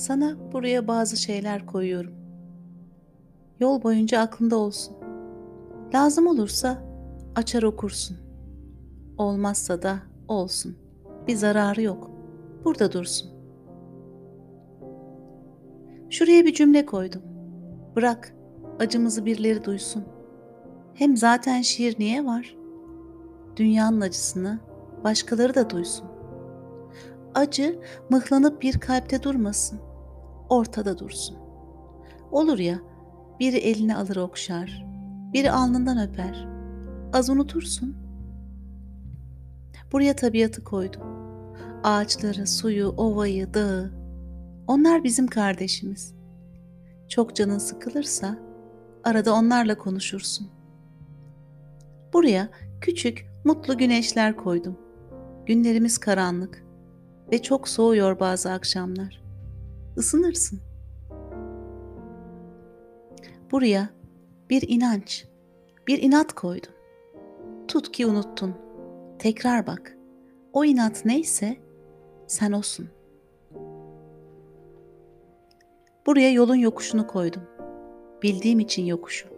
Sana buraya bazı şeyler koyuyorum. Yol boyunca aklında olsun. Lazım olursa açar okursun. Olmazsa da olsun. Bir zararı yok. Burada dursun. Şuraya bir cümle koydum. Bırak acımızı birileri duysun. Hem zaten şiir niye var? Dünyanın acısını başkaları da duysun. Acı mıhlanıp bir kalpte durmasın. Ortada dursun. Olur ya biri elini alır okşar, biri alnından öper. Az unutursun. Buraya tabiatı koydum. Ağaçları, suyu, ovayı, dağı. Onlar bizim kardeşimiz. Çok canın sıkılırsa arada onlarla konuşursun. Buraya küçük, mutlu güneşler koydum. Günlerimiz karanlık ve çok soğuyor bazı akşamlar. Isınırsın. Buraya bir inanç, bir inat koydum. Tut ki unuttun. Tekrar bak. O inat neyse sen olsun. Buraya yolun yokuşunu koydum. Bildiğim için yokuşu.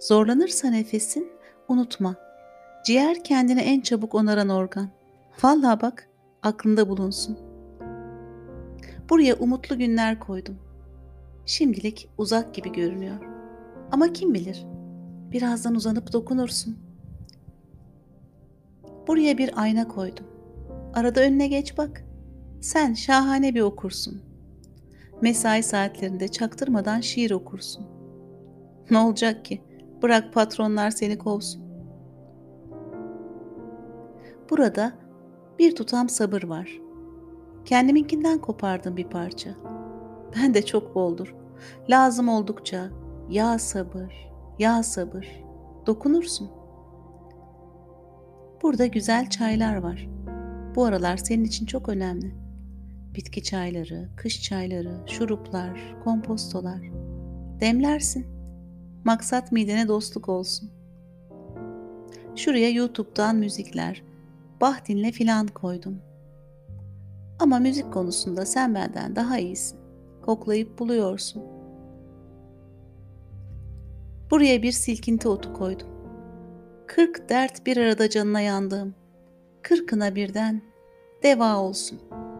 Zorlanırsa nefesin unutma. Ciğer kendini en çabuk onaran organ. Vallahi bak aklında bulunsun. Buraya umutlu günler koydum. Şimdilik uzak gibi görünüyor. Ama kim bilir? Birazdan uzanıp dokunursun. Buraya bir ayna koydum. Arada önüne geç bak. Sen şahane bir okursun. Mesai saatlerinde çaktırmadan şiir okursun. Ne olacak ki? Bırak patronlar seni kovsun. Burada bir tutam sabır var. Kendiminkinden kopardım bir parça. Ben de çok boldur. Lazım oldukça ya sabır, ya sabır. Dokunursun. Burada güzel çaylar var. Bu aralar senin için çok önemli. Bitki çayları, kış çayları, şuruplar, kompostolar. Demlersin. Maksat midene dostluk olsun. Şuraya YouTube'dan müzikler, bah dinle filan koydum. Ama müzik konusunda sen benden daha iyisin. Koklayıp buluyorsun. Buraya bir silkinti otu koydum. Kırk dert bir arada canına yandığım. Kırkına birden deva olsun.''